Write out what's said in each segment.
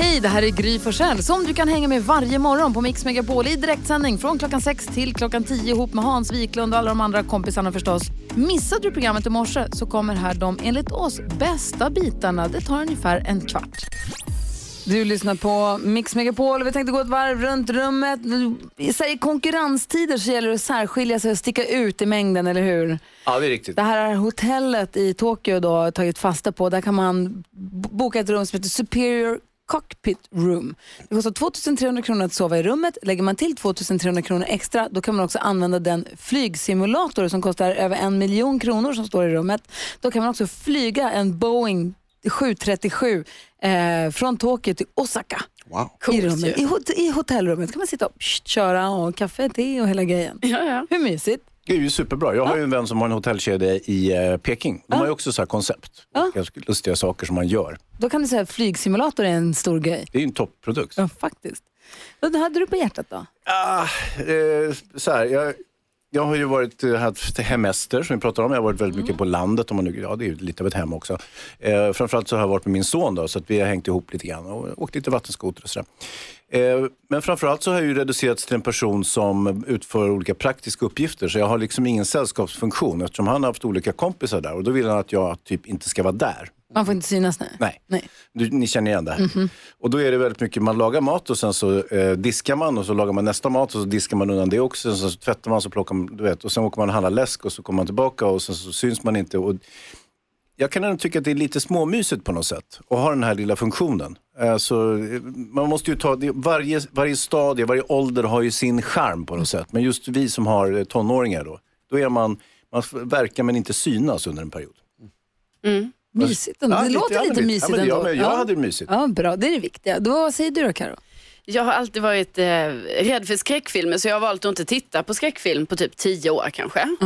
Hej, det här är Gry Forssell som du kan hänga med varje morgon på Mix Megapol i direktsändning från klockan 6 till klockan 10 ihop med Hans Wiklund och alla de andra kompisarna förstås. Missade du programmet i morse så kommer här de enligt oss bästa bitarna. Det tar ungefär en kvart. Du lyssnar på Mix Megapol vi tänkte gå ett varv runt rummet. I konkurrenstider så gäller det att särskilja sig och sticka ut i mängden, eller hur? Ja, det är riktigt. Det här är hotellet i Tokyo då tagit fasta på. Där kan man boka ett rum som heter Superior Cockpit Room. Det kostar 2300 kronor att sova i rummet. Lägger man till 2300 kronor extra då kan man också använda den flygsimulator som kostar över en miljon kronor som står i rummet. Då kan man också flyga en Boeing 737 eh, från Tokyo till Osaka. Wow. I, rummet. I, hot- I hotellrummet kan man sitta och pst, köra och kaffe, te och hela grejen. Ja, ja. Hur mysigt? Det är ju superbra. Jag har ju en vän som har en hotellkedja i eh, Peking. De har ju också så här koncept. Ganska lustiga saker som man gör. Då kan du säga att flygsimulator är en stor grej. Det är ju en topprodukt. Ja, faktiskt. Vad hade du på hjärtat då? Ah, eh, så här, jag, jag har ju varit, eh, haft hemester som vi pratar om. Jag har varit väldigt mycket på landet. Om man nu, ja, det är ju lite av ett hem också. Eh, framförallt så har jag varit med min son då, så att vi har hängt ihop lite grann och åkt lite vattenskoter och sådär. Eh, men framförallt så har jag ju reducerats till en person som utför olika praktiska uppgifter. Så jag har liksom ingen sällskapsfunktion eftersom han har haft olika kompisar där. Och då vill han att jag typ inte ska vara där. Man får inte synas nu. Nej. Nej. Du, ni känner igen det här. Och då är det väldigt mycket, man lagar mat och sen så eh, diskar man och så lagar man nästa mat och så diskar man undan det också. Sen så tvättar man så plockar man, du vet. Och sen åker man och handlar läsk och så kommer man tillbaka och sen så syns man inte. Och jag kan ändå tycka att det är lite småmysigt på något sätt att ha den här lilla funktionen. Så, eh, man måste ju ta, varje, varje stadie, varje ålder har ju sin charm på något sätt. Men just vi som har eh, tonåringar då, då är man, man verkar men inte synas under en period. Mysigt ändå. Ja, det lite, låter lite mysigt Ja, men jag- ändå. men jag hade det mysigt. Ja, bra. Det är det viktiga. Då, vad säger du då, Karo? Jag har alltid varit eh, rädd för skräckfilmer så jag har valt att inte titta på skräckfilm på typ tio år kanske.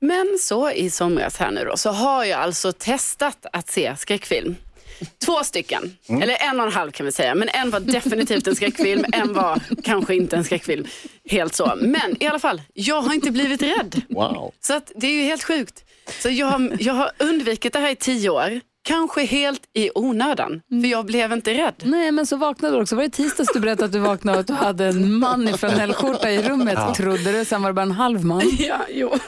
Men så i somras här nu då så har jag alltså testat att se skräckfilm. Två stycken, eller en och en halv kan vi säga. Men en var definitivt en skräckfilm, en var kanske inte en skräckfilm. Helt så. Men i alla fall, jag har inte blivit rädd. Wow. Så att det är ju helt sjukt. Så jag, har- jag har undvikit det här i tio år. Kanske helt i onödan, för jag blev inte rädd. Nej, men så vaknade du också. Var det tisdags du berättade att du vaknade och att du hade en man i flanellskjorta i rummet, trodde du. Sen var det bara en halv man. Ja, jo. Och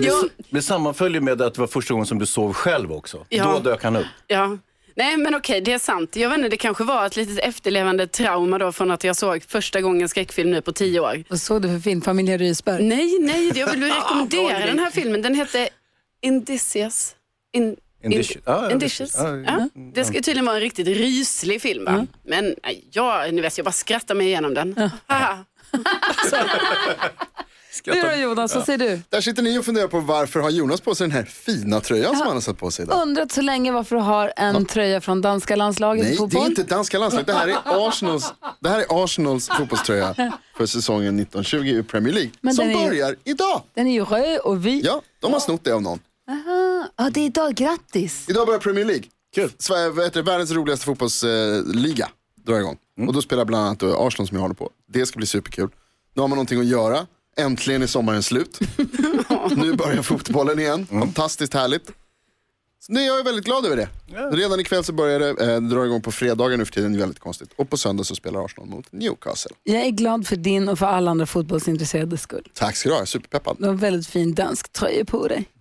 det, Jo, det sammanföljer med att det var första gången som du sov själv också. Ja. Då dök han upp. ja. Nej men okej, det är sant. Jag vet inte, det kanske var ett litet efterlevande trauma då från att jag såg första gången skräckfilm nu på tio år. Vad såg du för film? Familjen Rysberg? Nej, nej, jag vill rekommendera den här filmen. Den heter Indicious. In, Indicious. Ja, ja, Indicious. Ja, Ja. Det ska tydligen vara en riktigt ryslig film. Va? Men nej, jag, ni vet, jag bara skrattar mig igenom den. Haha. Du då Jonas, vad säger du? Där sitter ni och funderar på varför har Jonas på sig den här fina tröjan som han har satt på sig idag. Undrat så länge varför du har en tröja från danska landslaget i Nej, det fotboll. är inte danska landslaget. Det här är Arsenals, det här är Arsenals fotbollströja för säsongen 1920 i Premier League. Men som är- börjar idag. Den är ju röd och vit. Ja, de har snott det av någon. Ja, det är idag. Grattis! Idag börjar Premier League. Kul. Sverige, vad heter det, världens roligaste fotbollsliga drar igång. Och då spelar bland annat då Arsenal som jag håller på. Det ska bli superkul. Nu har man någonting att göra. Äntligen är sommaren slut. nu börjar fotbollen igen. Fantastiskt härligt. Det, jag är väldigt glad över det. Redan ikväll så börjar det, eh, drar igång på fredagar nu för tiden, det är väldigt konstigt. Och på söndag så spelar Arsenal mot Newcastle. Jag är glad för din och för alla andra fotbollsintresserade skull. Tack ska du ha, jag är superpeppad. Du har en väldigt fin dansk tröja på dig.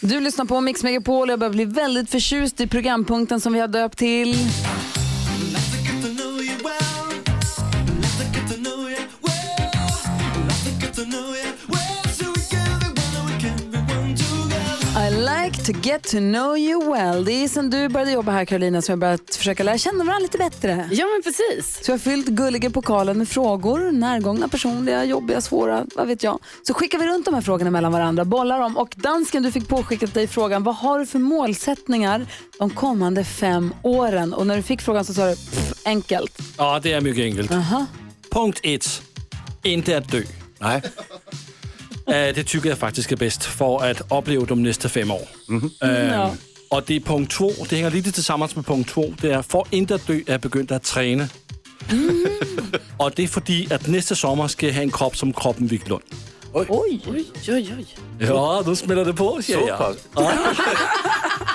Du lyssnar på Mix Megapol och jag börjar bli väldigt förtjust i programpunkten som vi har döpt till... to get to know you well. Det är sen du började jobba här Carolina som jag börjat försöka lära känna varandra lite bättre. Ja men precis. Så jag har fyllt gulliga pokalen med frågor, närgångna, personliga, jobbiga, svåra, vad vet jag. Så skickar vi runt de här frågorna mellan varandra, bollar dem. Och dansken, du fick påskickat dig frågan, vad har du för målsättningar de kommande fem åren? Och när du fick frågan så sa du, pff, enkelt. Ja, det är mycket enkelt. Punkt ett. Inte att dö. Nej. Eh, det tycker jag faktiskt är bäst för att uppleva de nästa fem år. Eh, Ja. Och det är punkt två, det hänger lite tillsammans med punkt två. Det är för inte att dö är begynt att träna. och det är för att nästa sommar ska jag ha en kropp som kroppen Wiklund. Oj! Oj, oj, oj. Ja, då smäller det på, säger Så jag.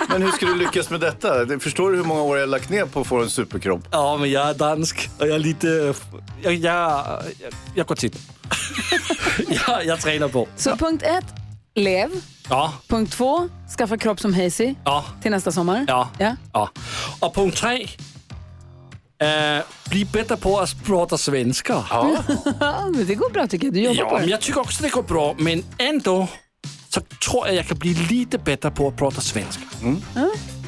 Men hur ska du lyckas med detta? Det- Förstår du hur många år jag har lagt ner på att få en superkropp? Ja, men jag är dansk och jag är lite... Jag, jag, jag, går till. jag, jag tränar på. Så punkt ett, lev. Ja, Punkt två, skaffa kropp som Hazy ja, till nästa sommar. ja. Ja. ja. Och punkt tre. Eh, bli bättre på att prata svenska. Ja. Ja, men det går bra tycker jag. Du jobbar Ja, på men det. jag tycker också det går bra. Men ändå så tror jag jag kan bli lite bättre på att prata svenska. Mm.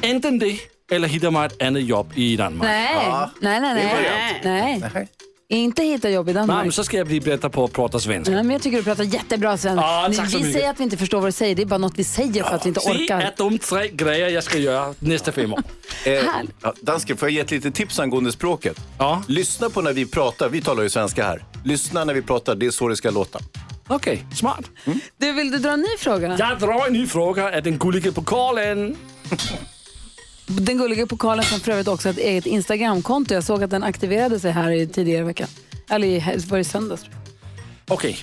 Antingen det, eller hitta mig ett annat jobb i Danmark. Nej, Ja. nej, nej. Det är en nej. nej. Nej. Inte hitta jobb i Nej, Danmark. men så ska jag bli bättre på att prata svenska. Nej, men jag tycker du pratar jättebra svenska. Ja, tack så vi mycket. säger att vi inte förstår vad du säger, det är bara något vi säger för att vi inte Det orkar. är de tre grejer jag ska göra nästa fem år. Eh, ja, dansken, får jag ge ett litet tips angående språket? Ja, Lyssna på när vi pratar. Vi talar ju svenska här. Lyssna när vi pratar. Det är så det ska låta. Okej, smart. Du, vill du dra en ny fråga? Jag drar en ny fråga av den gulliga pokalen. Den gulliga pokalen som för övrigt också har ett eget Instagramkonto. Jag såg att den aktiverade sig här i tidigare i veckan. Eller i, var det söndags? tror jag. Okej.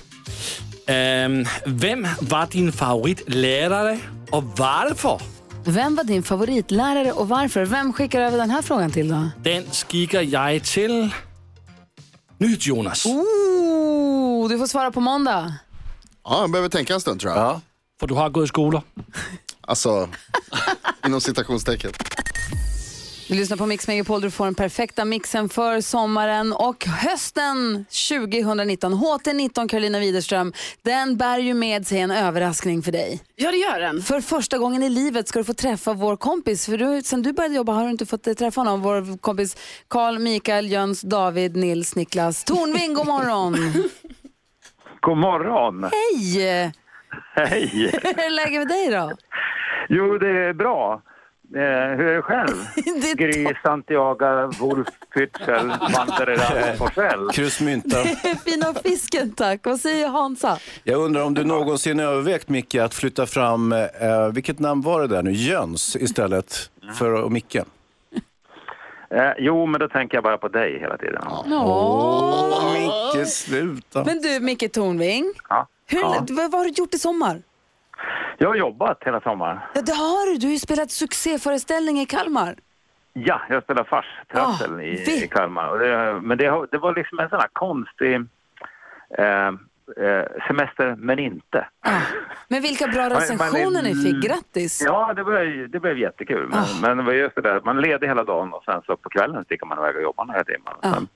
Ehm, vem var din favoritlärare och varför? Vem var din favoritlärare och varför? Vem skickar över den här frågan till då? Den skickar jag till NyhetsJonas. Oh, du får svara på måndag. Ja, jag behöver tänka en stund tror jag. Ja. För du har gått i skolan. Alltså, inom citationstecken. Du lyssnar på Mix Megapol, du får den perfekta mixen för sommaren och hösten 2019. HT19 Carolina Widerström, den bär ju med sig en överraskning för dig. Ja, det gör den. För första gången i livet ska du få träffa vår kompis. För du, sen du började jobba har du inte fått träffa honom. Vår kompis Karl, Mikael, Jöns, David, Nils, Niklas Tornving. God morgon! God morgon! Hej! Hej! Hur är läget med dig då? Jo, det är bra. Eh, hur är det själv? Det är Gry, Santiago, Wolf, Pützel, Vanderera, Forsell. Kryssmynta. Fina fisken tack. Vad säger Hansa? Jag undrar om du någonsin övervägt, Micke, att flytta fram, eh, vilket namn var det där nu, Jöns istället för Micke? Eh, jo, men då tänker jag bara på dig hela tiden. Åh. Micke, sluta. Men du, Micke Tornving. Ja. Hur, Ja. vad, vad har du gjort i sommar? Jag har jobbat hela sommaren. Ja, det har du. Du har ju spelat succéföreställning i Kalmar. Ja, jag spelar fars, trassel Ah, i, vi- i Kalmar. Och det, men det, det var liksom en sån här konstig eh, eh, semester, men inte. Men vilka bra Man- man är- recensioner ni fick. Grattis! Ja, det blev, det blev jättekul. Men, Ah. men det var just det där, man ledig hela dagen och sen så på kvällen sticker man iväg och jobbar några timmar. Och Ah. Sen,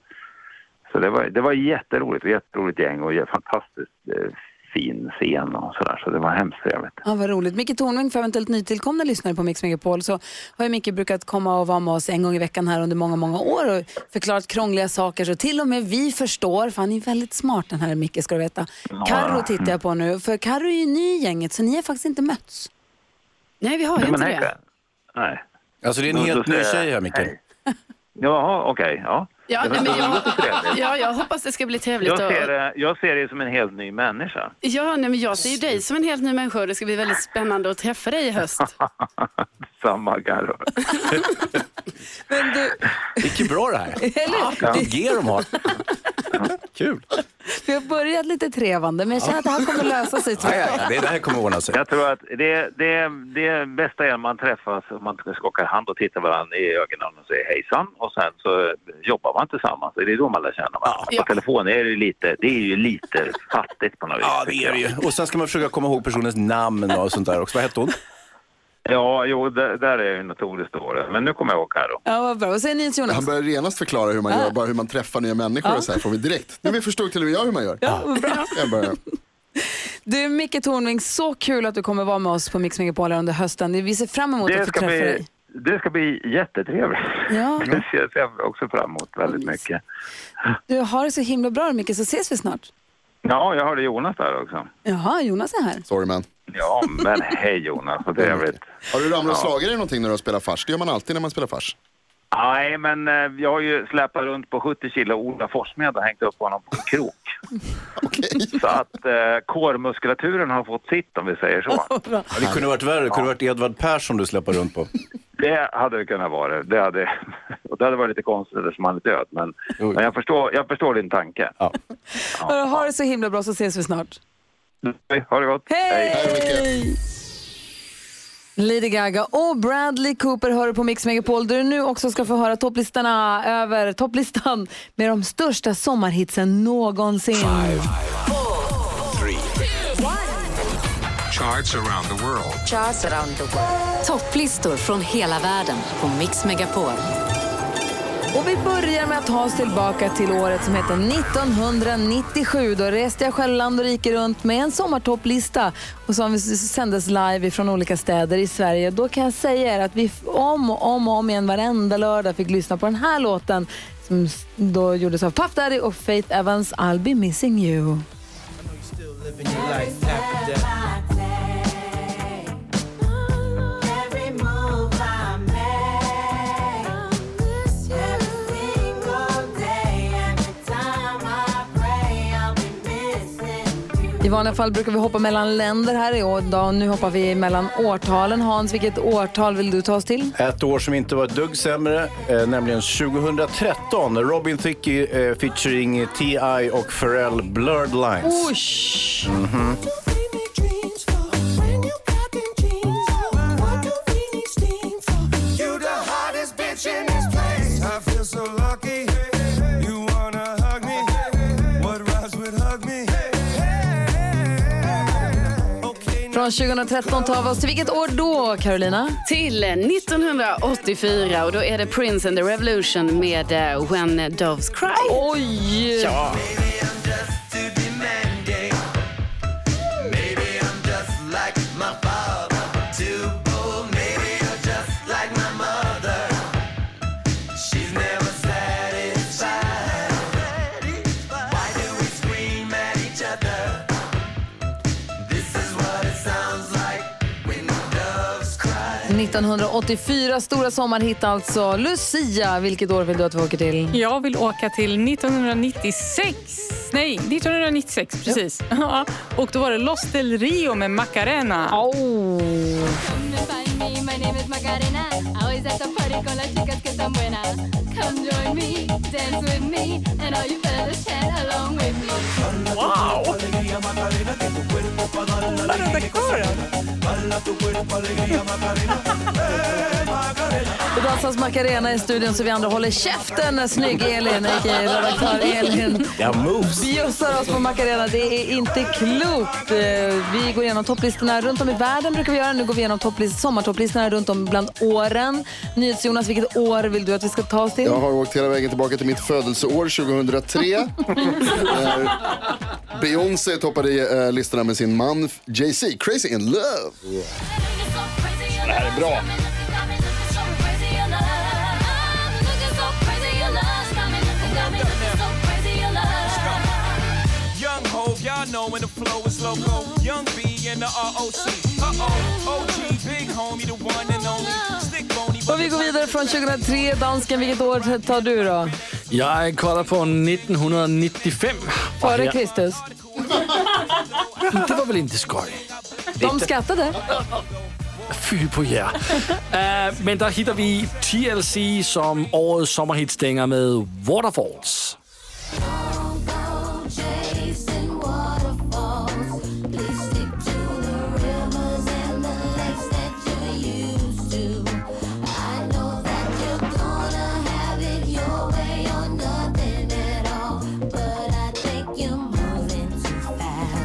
så det var, det var jätteroligt, jätteroligt gäng och fantastiskt eh, fin scen och sådär. Så det var hemskt trevligt. Ja, vad roligt. Micke Tornving, för eventuellt nytillkomna lyssnare på Mix Megapol, så har ju Micke brukat komma och vara med oss en gång i veckan här under många, många år och förklarat krångliga saker så till och med vi förstår, för han är väldigt smart den här Micke ska du veta. Karro tittar jag på nu, för Karro är ju ny i gänget så ni har faktiskt inte mötts. Nej, vi har ju Nej, men inte hej, det. Nej. Alltså det är en helt ny tjej här, Micke. hej. Jaha, okej. ja. Ja, Det nej, men jag, ja, jag hoppas det ska bli trevligt. Jag ser, det, jag ser det som en helt ny människa. Ja, nej, men jag ser ju dig som en helt ny människa och det ska bli väldigt spännande att träffa dig i höst. Samma Carro. Men du, Vilket bra det här. eller? Vilket G de har. Kul. Vi har börjat lite trevande, men jag känner att det här kommer lösa sig. tror Ja, jag. ja, ja, det det här kommer ordna sig. Jag tror att det, det, det bästa är att man träffas och man skakar hand och tittar varandra i ögonen och säger hejsan och sen så jobbar man tillsammans. Det är då man lär känna varandra. Ja. På telefon är det, lite, det är ju lite fattigt på något vis. Ja, det är det ju. Och sen ska man försöka komma ihåg personens namn och sånt där också. Vad hette hon? Ja, jo, där, där är jag notoriskt dålig. Men nu kommer jag ihåg Carro. Ja, vad bra. Vad säger ni Jonas? Han börjar genast förklara hur man Ja. gör, bara hur man träffar nya människor och så här får vi direkt. Nu vi förstod till och med jag hur man gör. Ja, vad bra. Jag Du, Micke Tornving, så kul att du kommer vara med oss på Mix Megapol under hösten. Vi ser fram emot att Det få ska, träffa bli, dig. det ska bli jättetrevligt. Ja. Det ser jag också fram emot väldigt mycket. Du har det så himla bra Micke, så ses vi snart. Ja, jag hörde Jonas där också. Jaha, Jonas är här. sorry man. Ja, men hej Jonas, vad trevligt. Har du ramlat och slagit dig någonting när du har spelat fars? Det gör man alltid när man spelar fars. Nej, men eh, jag har ju släpat runt på 70 kilo Ola Forssmed och hängt upp honom på en krok. Så att eh, kårmuskulaturen har fått sitt om vi säger så. Ja, det kunde varit värre. Det kunde varit Edvard Persson du släpper runt på. Det hade det kunnat vara. Det hade, och det hade varit lite konstigt eftersom han är död. Men, men jag, förstår, jag förstår din tanke. Ja. Hörru, Ha det så himla bra så ses vi snart. Ha det gott. Hej! Lady Gaga och Bradley Cooper hör på Mix Megapol där du nu också ska få höra topplistorna över topplistan med de största sommarhitsen någonsin. Charts around the world. Charts around the world. Topplistor från hela världen på Mix Megapol. Och vi börjar med att ta oss tillbaka till året som heter 1997. Då reste jag själv land och rike runt med en sommartopplista och som sändes live från olika städer i Sverige. Då kan jag säga er att vi om och om och om igen varenda lördag fick lyssna på den här låten som då gjordes av Puff Daddy och Faith Evans, I'll be missing you. I vanliga fall brukar vi hoppa mellan länder här i år. Nu hoppar vi mellan årtalen. Hans, vilket årtal vill du ta oss till? Ett år som inte var ett dugg sämre, eh, nämligen 2013. Robin Thicke eh, featuring T.I. och Pharrell Blurred Lines. Usch! Mhm. You Från 2013 tar vi oss till vilket år då, Carolina? Till 1984 och då är det Prince and the Revolution med eh, When Doves Cry. Oj! Ja. 1984, stora sommarhit alltså. Lucia, vilket år vill du att vi åker till? Jag vill åka till 1996. Nej, 1996 precis. Ja. Och då var det Los del Rio med Macarena. Oh. My Det dansas Macarena i studion så vi andra håller käften. Snygg Elin, a.k.a. redaktör Elin. Bjussar oss på Macarena. Det är inte klokt. Eh, Vi går igenom topplistorna runt om i världen. brukar vi göra. Nu går vi igenom topplist- sommartopplistorna runt om bland åren. NyhetsJonas, vilket år vill du att vi ska ta oss till? Jag har åkt hela vägen tillbaka till mitt födelseår 2003. Beyoncé toppade eh, listorna med sin man Jay-Z, Crazy in Love. Det här är bra. Young Hove, y'all know when the flow is loco. Young B and the ROC. Uh-oh, OG, big homie, the one and only. Stick bony, Och vi går vidare från 2003. Dansken, vilket år tar du då? Jag kollar på 1995. Före Kristus? Det var väl inte skoj? De skattade. Fy på jer. uh, men där hittar vi TLC som årets sommarhitstänger med Waterfalls.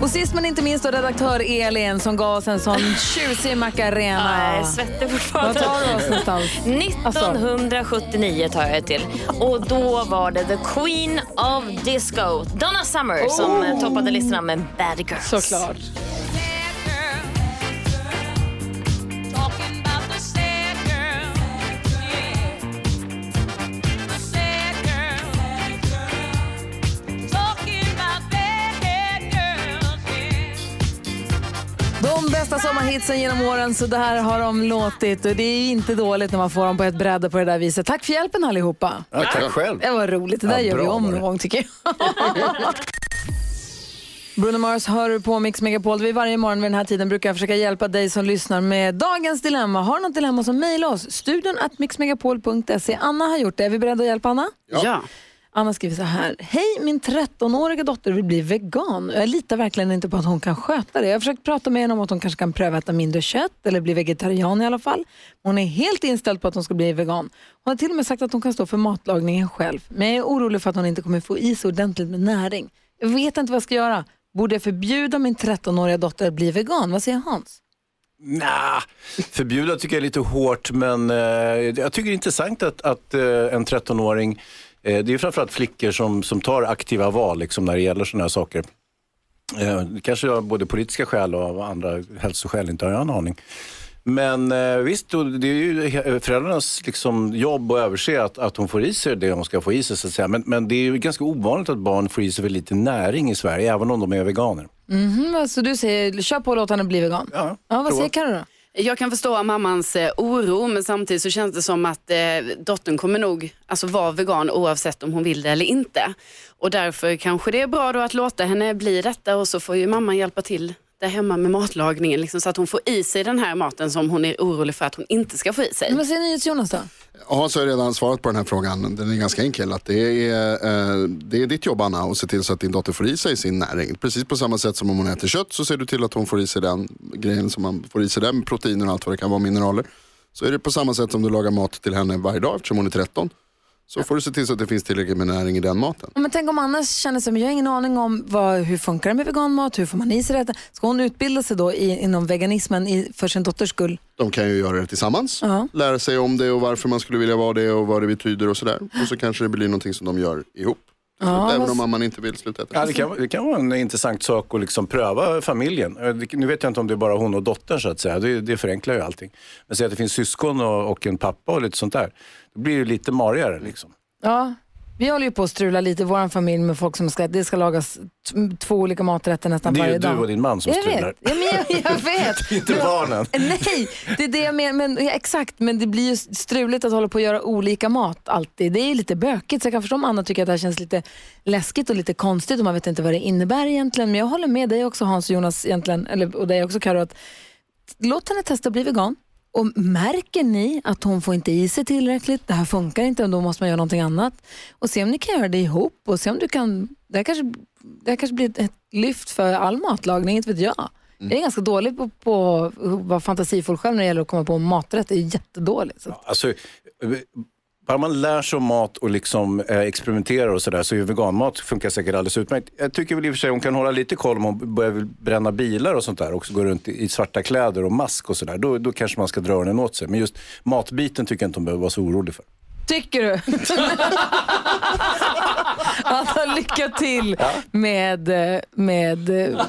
Och sist men inte minst då redaktör Elin som gav oss en sån tjusig Macarena. Ja, jag är svettig fortfarande. Vad tar du oss någonstans? 1979 tar jag till. Och då var det The Queen of Disco, Donna Summer, som Oh. eh, toppade listorna med Bad Girls. Såklart. Sommarhitsen genom åren, så där har de låtit. Och det är inte dåligt när man får dem på ett bräde på det där viset. Tack för hjälpen allihopa. Ja, tack själv. Det var roligt. Det där Ja, gör vi om någon gång tycker jag. Bruno Mars hör du på Mix Megapol. Vi varje morgon vid den här tiden brukar jag försöka hjälpa dig som lyssnar med dagens dilemma. Har du något dilemma så mejla oss. Studion at mixmegapol.se. Anna har gjort det. Är vi beredda att hjälpa Anna? Ja. Anna skriver så här. Hej, min 13-åriga dotter vill bli vegan. Jag litar verkligen inte på att hon kan sköta det. Jag har försökt prata med henne om att hon kanske kan pröva att äta mindre kött eller bli vegetarian i alla fall. Hon är helt inställd på att hon ska bli vegan. Hon har till och med sagt att hon kan stå för matlagningen själv. Men jag är orolig för att hon inte kommer få i sig ordentligt med näring. Jag vet inte vad jag ska göra. Borde jag förbjuda min 13-åriga dotter att bli vegan? Vad säger Hans? Nah, förbjuda tycker jag är lite hårt, men eh, jag tycker det är intressant att, att eh, en 13-åring, eh, det är framförallt flickor som, som tar aktiva val liksom, när det gäller sådana här saker. Eh, kanske har både politiska skäl och andra hälsoskäl, inte har jag en aning. Men eh, visst, det är ju föräldrarnas liksom, jobb att överse att, att hon får i sig det hon ska få i sig. Så att säga. Men, men det är ju ganska ovanligt att barn får i sig för lite näring i Sverige, även om de är veganer. Mhm, alltså du säger, kör på och låt henne bli vegan. Ja, ja vad prova. säger Carro då? Jag kan förstå mammans eh, oro men samtidigt så känns det som att eh, dottern kommer nog alltså, vara vegan oavsett om hon vill det eller inte. Och därför kanske det är bra då att låta henne bli detta och så får ju mamman hjälpa till där hemma med matlagningen liksom, så att hon får i sig den här maten som hon är orolig för att hon inte ska få i sig. Men vad säger ni Jonas då? Hans har redan svarat på den här frågan. Den är ganska enkel. Att det, är, eh, det är ditt jobb Anna att se till så att din dotter får i sig sin näring. Precis på samma sätt som om hon äter kött så ser du till att hon får i sig den grejen som man får i sig den, proteiner och allt vad det kan vara, mineraler. Så är det på samma sätt som du lagar mat till henne varje dag eftersom hon är 13. Så får du se till så att det finns tillräckligt med näring i den maten. Men tänk om Anna känner sig, men jag har ingen aning om vad, hur funkar det med veganmat, hur får man i sig det? Ska hon utbilda sig då i, inom veganismen i, för sin dotters skull? De kan ju göra det tillsammans. Ja. Lära sig om det och varför man skulle vilja vara det och vad det betyder och sådär. Och så kanske det blir någonting som de gör ihop. Ja, Även om mamman inte vill sluta äta. Ja, det, kan, det kan vara en intressant sak att liksom pröva familjen. Eh, Nu vet jag inte om det är bara hon och dottern så att säga. Det, det förenklar ju allting. Men säg att det finns syskon och, och en pappa och lite sånt där. Då blir det lite marigare liksom. Ja, vi håller ju på att strula lite i vår familj med folk som ska, det ska lagas två olika maträtter nästan Det är varje ju du dag. och din man som jag strular. Vet. Ja, men jag, jag vet. Inte barnen. Nej, det är det jag menar. Men, ja, exakt, men det blir ju struligt att hålla på att göra olika mat alltid. Det är lite bökigt, så jag kan förstå om Anna tycker att det här känns lite läskigt och lite konstigt och man vet inte vad det innebär egentligen. Men jag håller med dig också Hans och Jonas egentligen, eller, och dig också Karo, att låt henne testa att bli vegan. Och märker ni att hon får inte i sig tillräckligt, det här funkar inte och då måste man göra någonting annat. Och se om ni kan göra det ihop och se om du kan, det här kanske, det här kanske blir ett lyft för all matlagning, inte vet jag. Jag är ganska dålig på, på att vara fantasifull själv när det gäller att komma på mat rätt. Jag är jättedålig. Så. Alltså, bara man lär sig om mat och liksom eh, experimenterar och sådär så är veganmat funkar säkert alldeles utmärkt. Jag tycker väl i och för sig hon kan hålla lite koll om hon börjar bränna bilar och sånt där och gå runt i svarta kläder och mask och sådär. Då, då kanske man ska dra öronen åt sig. Men just matbiten tycker jag inte hon behöver vara så orolig för. Tycker du? Alltså, lycka till med, eh, med eh,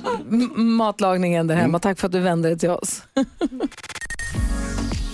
matlagningen där hemma. Tack för att du vände dig till oss.